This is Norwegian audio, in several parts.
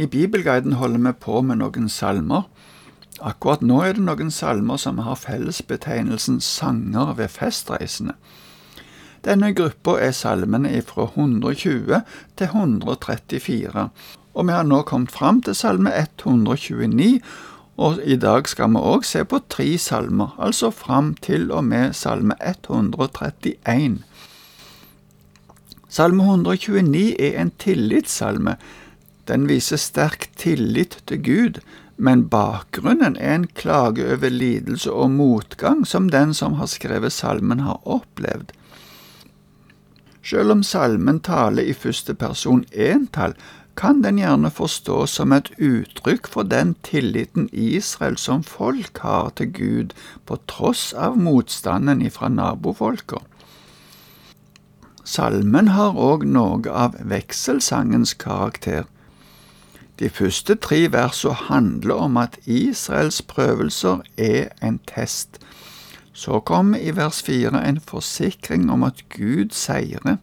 I Bibelguiden holder vi på med noen salmer. Akkurat nå er det noen salmer som har fellesbetegnelsen sanger ved festreisende. Denne gruppa er salmene fra 120 til 134, og vi har nå kommet fram til salme 129, og i dag skal vi òg se på tre salmer, altså fram til og med salme 131. Salme 129 er en tillitssalme. Den viser sterk tillit til Gud, men bakgrunnen er en klage over lidelse og motgang som den som har skrevet salmen, har opplevd. Selv om salmen taler i første person entall, kan den gjerne forstås som et uttrykk for den tilliten Israel som folk har til Gud, på tross av motstanden ifra nabofolka. Salmen har òg noe av vekselsangens karakter. De første tre versene handler om at Israels prøvelser er en test. Så kommer i vers fire en forsikring om at Gud seirer.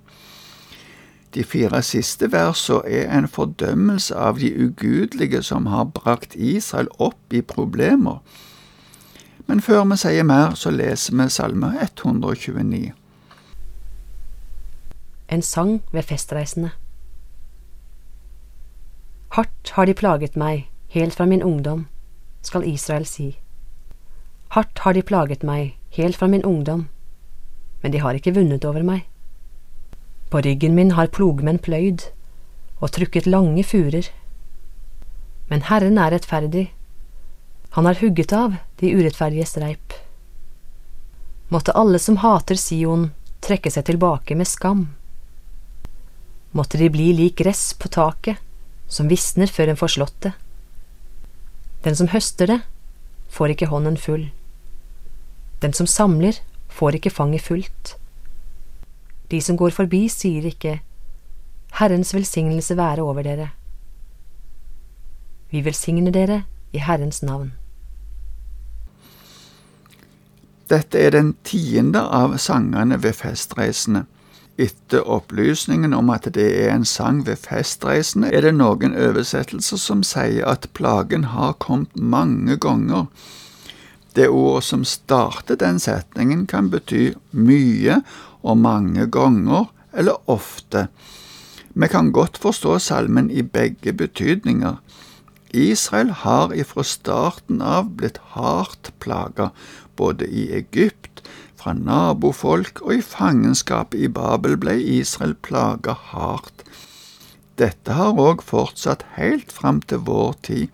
De fire siste versene er en fordømmelse av de ugudelige som har brakt Israel opp i problemer. Men før vi sier mer, så leser vi Salme 129 en sang ved festreisende. Hardt har de plaget meg, helt fra min ungdom, skal Israel si. Hardt har de plaget meg, helt fra min ungdom, men de har ikke vunnet over meg. På ryggen min har plogmenn pløyd og trukket lange furer. Men Herren er rettferdig, han har hugget av de urettferdiges reip. Måtte alle som hater Sion, trekke seg tilbake med skam måtte de bli lik gress på taket, som visner før en får slått det. Den som høster det, får ikke hånden full. Den som samler, får ikke fanget fullt. De som går forbi, sier ikke Herrens velsignelse være over dere. Vi velsigner dere i Herrens navn. Dette er den tiende av sangene ved festreisene. Etter opplysningen om at det er en sang ved festreisende, er det noen oversettelser som sier at plagen har kommet mange ganger. Det ordet som starter den setningen, kan bety mye og mange ganger eller ofte. Vi kan godt forstå salmen i begge betydninger. Israel har ifra starten av blitt hardt plaga, både i Egypt, fra nabofolk, og i fangenskap i Babel ble Israel plaga hardt. Dette har òg fortsatt helt fram til vår tid.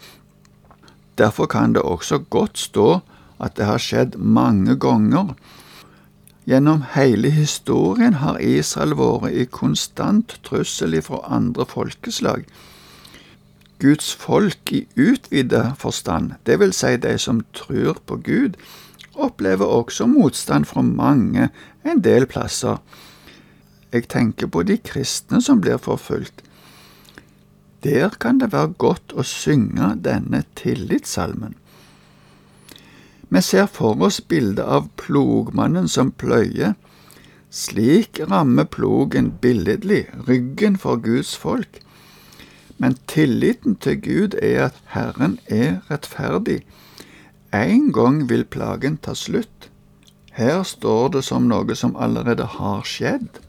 Derfor kan det også godt stå at det har skjedd mange ganger. Gjennom hele historien har Israel vært i konstant trussel fra andre folkeslag. Guds folk i utvida forstand, det vil si de som tror på Gud, opplever også motstand fra mange en del plasser. Jeg tenker på de kristne som blir forfulgt. Der kan det være godt å synge denne tillitssalmen. Vi ser for oss bildet av plogmannen som pløyer. Slik rammer plogen billedlig ryggen for Guds folk. Men tilliten til Gud er at Herren er rettferdig, en gang vil plagen ta slutt. Her står det som noe som allerede har skjedd.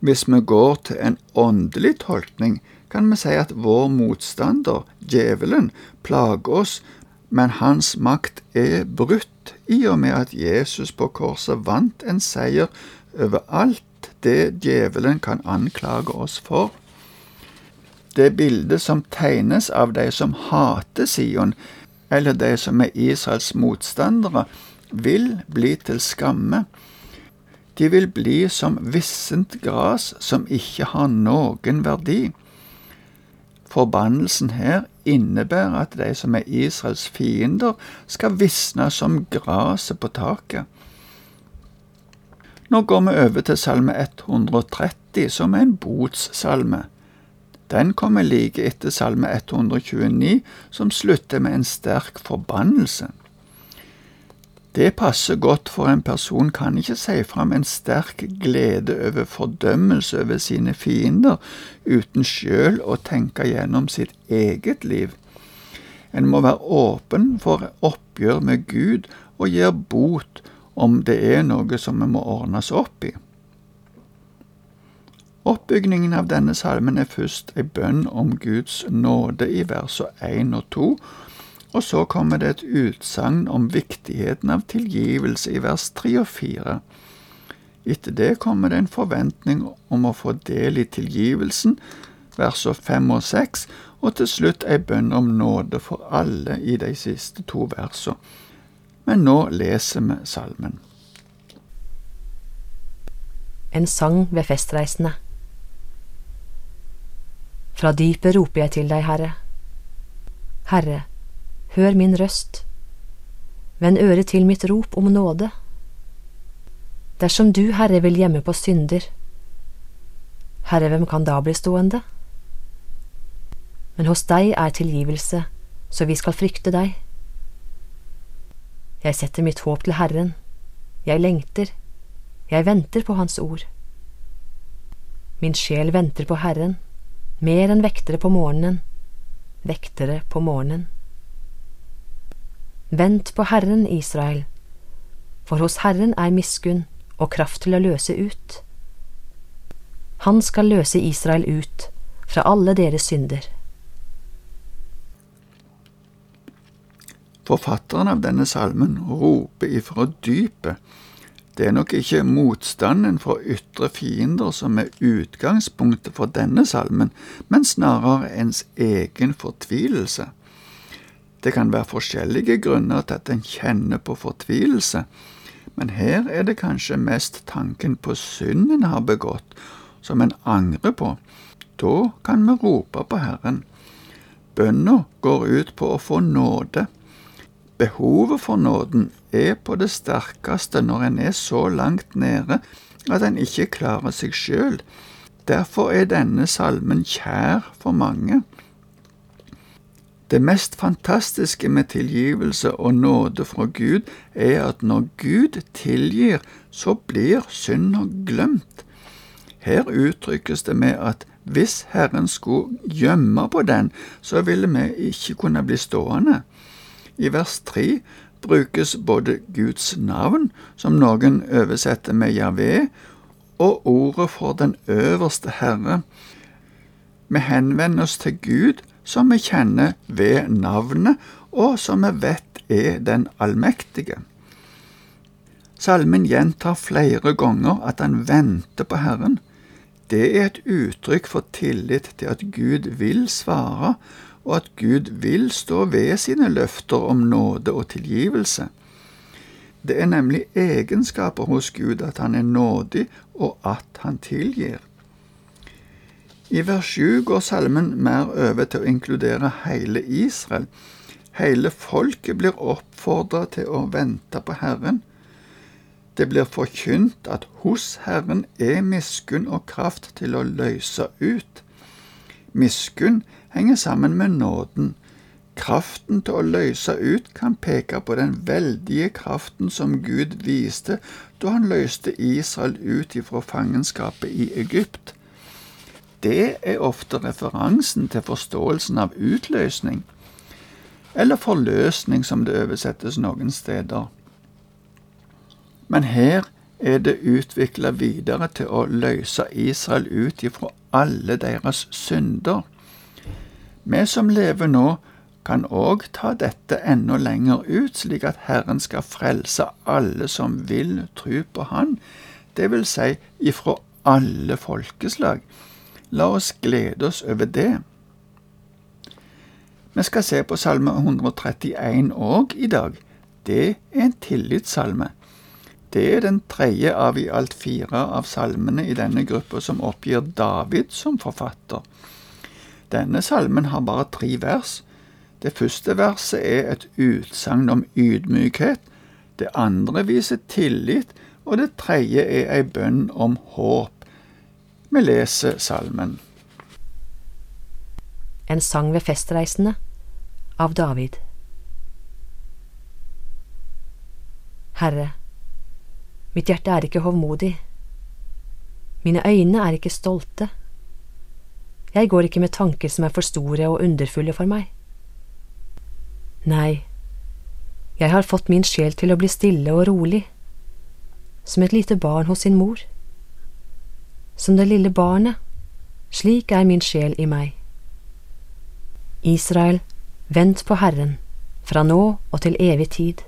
Hvis vi går til en åndelig tolkning, kan vi si at vår motstander, djevelen, plager oss, men hans makt er brutt i og med at Jesus på korset vant en seier over alt det djevelen kan anklage oss for. Det bildet som tegnes av de som hater Sion, eller de som er Israels motstandere, vil bli til skamme. De vil bli som vissent gras som ikke har noen verdi. Forbannelsen her innebærer at de som er Israels fiender, skal visne som graset på taket. Nå går vi over til salme 130, som er en botssalme. Den kommer like etter Salme 129, som slutter med en sterk forbannelse. Det passer godt, for en person kan ikke si fram en sterk glede over fordømmelse over sine fiender uten sjøl å tenke gjennom sitt eget liv. En må være åpen for oppgjør med Gud og gjøre bot om det er noe som vi må ordnes opp i. Oppbygningen av denne salmen er først ei bønn om Guds nåde i versene 1 og 2, og så kommer det et utsagn om viktigheten av tilgivelse i vers 3 og 4. Etter det kommer det en forventning om å få del i tilgivelsen, versene 5 og 6, og til slutt ei bønn om nåde for alle i de siste to versene. Men nå leser vi salmen. En sang ved festreisende. Fra dypet roper jeg til deg, Herre. Herre, hør min røst. Vend øret til mitt rop om nåde. Dersom du, Herre, vil gjemme på synder, Herre, hvem kan da bli stående? Men hos deg er tilgivelse, så vi skal frykte deg. Jeg setter mitt håp til Herren, jeg lengter, jeg venter på Hans ord. Min sjel venter på Herren, mer enn vektere på morgenen, vektere på morgenen. Vent på Herren, Israel, for hos Herren er miskunn og kraft til å løse ut. Han skal løse Israel ut fra alle deres synder. Forfatteren av denne salmen roper ifra dypet. Det er nok ikke motstanden fra ytre fiender som er utgangspunktet for denne salmen, men snarere ens egen fortvilelse. Det kan være forskjellige grunner til at en kjenner på fortvilelse, men her er det kanskje mest tanken på synd en har begått, som en angrer på. Da kan vi rope på Herren. Bønna går ut på å få nåde. Behovet for nåden er på det sterkeste når en er så langt nede at en ikke klarer seg sjøl. Derfor er denne salmen kjær for mange. Det mest fantastiske med tilgivelse og nåde fra Gud er at når Gud tilgir, så blir synda glemt. Her uttrykkes det med at hvis Herren skulle gjemme på den, så ville vi ikke kunne bli stående. I vers tre brukes både Guds navn, som noen oversetter med Javé, og ordet for den øverste Herre. Vi henvender oss til Gud som vi kjenner ved navnet, og som vi vet er den allmektige. Salmen gjentar flere ganger at han venter på Herren. Det er et uttrykk for tillit til at Gud vil svare, og at Gud vil stå ved sine løfter om nåde og tilgivelse. Det er nemlig egenskaper hos Gud at han er nådig, og at han tilgir. I vers 7 går salmen mer over til å inkludere hele Israel. Hele folket blir oppfordra til å vente på Herren. Det blir forkynt at hos Herren er miskunn og kraft til å løse ut. Miskunn henger sammen med nåden. Kraften til å løse ut kan peke på den veldige kraften som Gud viste da han løste Israel ut ifra fangenskapet i Egypt det er ofte referansen til forståelsen av utløsning, eller forløsning som det oversettes noen steder. Men her er det utvikla videre til å løse Israel ut ifra alle deres synder. Vi som lever nå, kan òg ta dette enda lenger ut, slik at Herren skal frelse alle som vil tro på Han, det vil si ifra alle folkeslag La oss glede oss over det. Vi skal se på Salme 131 òg i dag. Det er en tillitssalme. Det er den tredje av i alt fire av salmene i denne gruppa som oppgir David som forfatter. Denne salmen har bare tre vers. Det første verset er et utsagn om ydmykhet, det andre viser tillit, og det tredje er ei bønn om håp. Vi leser salmen. En sang ved festreisende av David. Herre, mitt hjerte er ikke hovmodig, mine øyne er ikke stolte, jeg går ikke med tanker som er for store og underfulle for meg. Nei, jeg har fått min sjel til å bli stille og rolig, som et lite barn hos sin mor. Som det lille barnet, slik er min sjel i meg. Israel, vent på Herren, fra nå og til evig tid.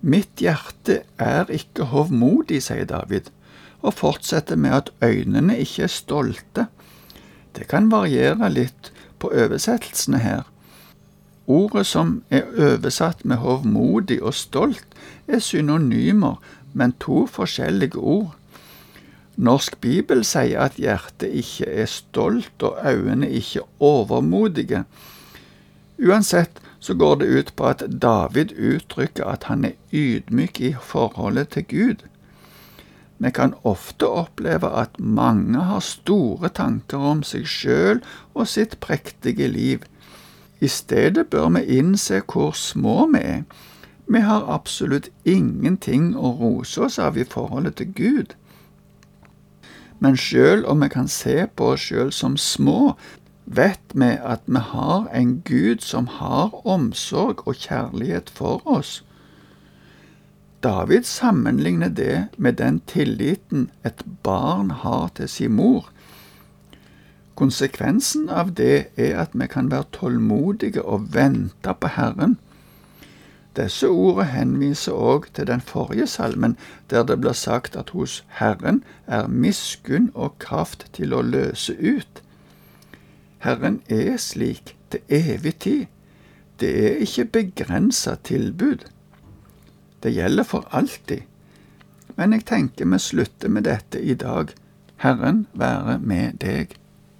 Mitt hjerte er ikke hovmodig, sier David, og fortsetter med at øynene ikke er stolte. Det kan variere litt på oversettelsene her. Ordet som er oversatt med hovmodig og stolt, er synonymer, men to forskjellige ord. Norsk bibel sier at hjertet ikke er stolt og øynene ikke overmodige. Uansett så går det ut på at David uttrykker at han er ydmyk i forholdet til Gud. Vi kan ofte oppleve at mange har store tanker om seg sjøl og sitt prektige liv. I stedet bør vi innse hvor små vi er. Vi har absolutt ingenting å rose oss av i forholdet til Gud. Men sjøl om vi kan se på oss sjøl som små, vet vi at vi har en Gud som har omsorg og kjærlighet for oss. David sammenligner det med den tilliten et barn har til sin mor. Konsekvensen av det er at vi kan være tålmodige og vente på Herren. Disse ordene henviser også til den forrige salmen, der det blir sagt at hos Herren er miskunn og kraft til å løse ut. Herren er slik til evig tid. Det er ikke begrensa tilbud. Det gjelder for alltid. Men jeg tenker vi slutter med dette i dag. Herren være med deg.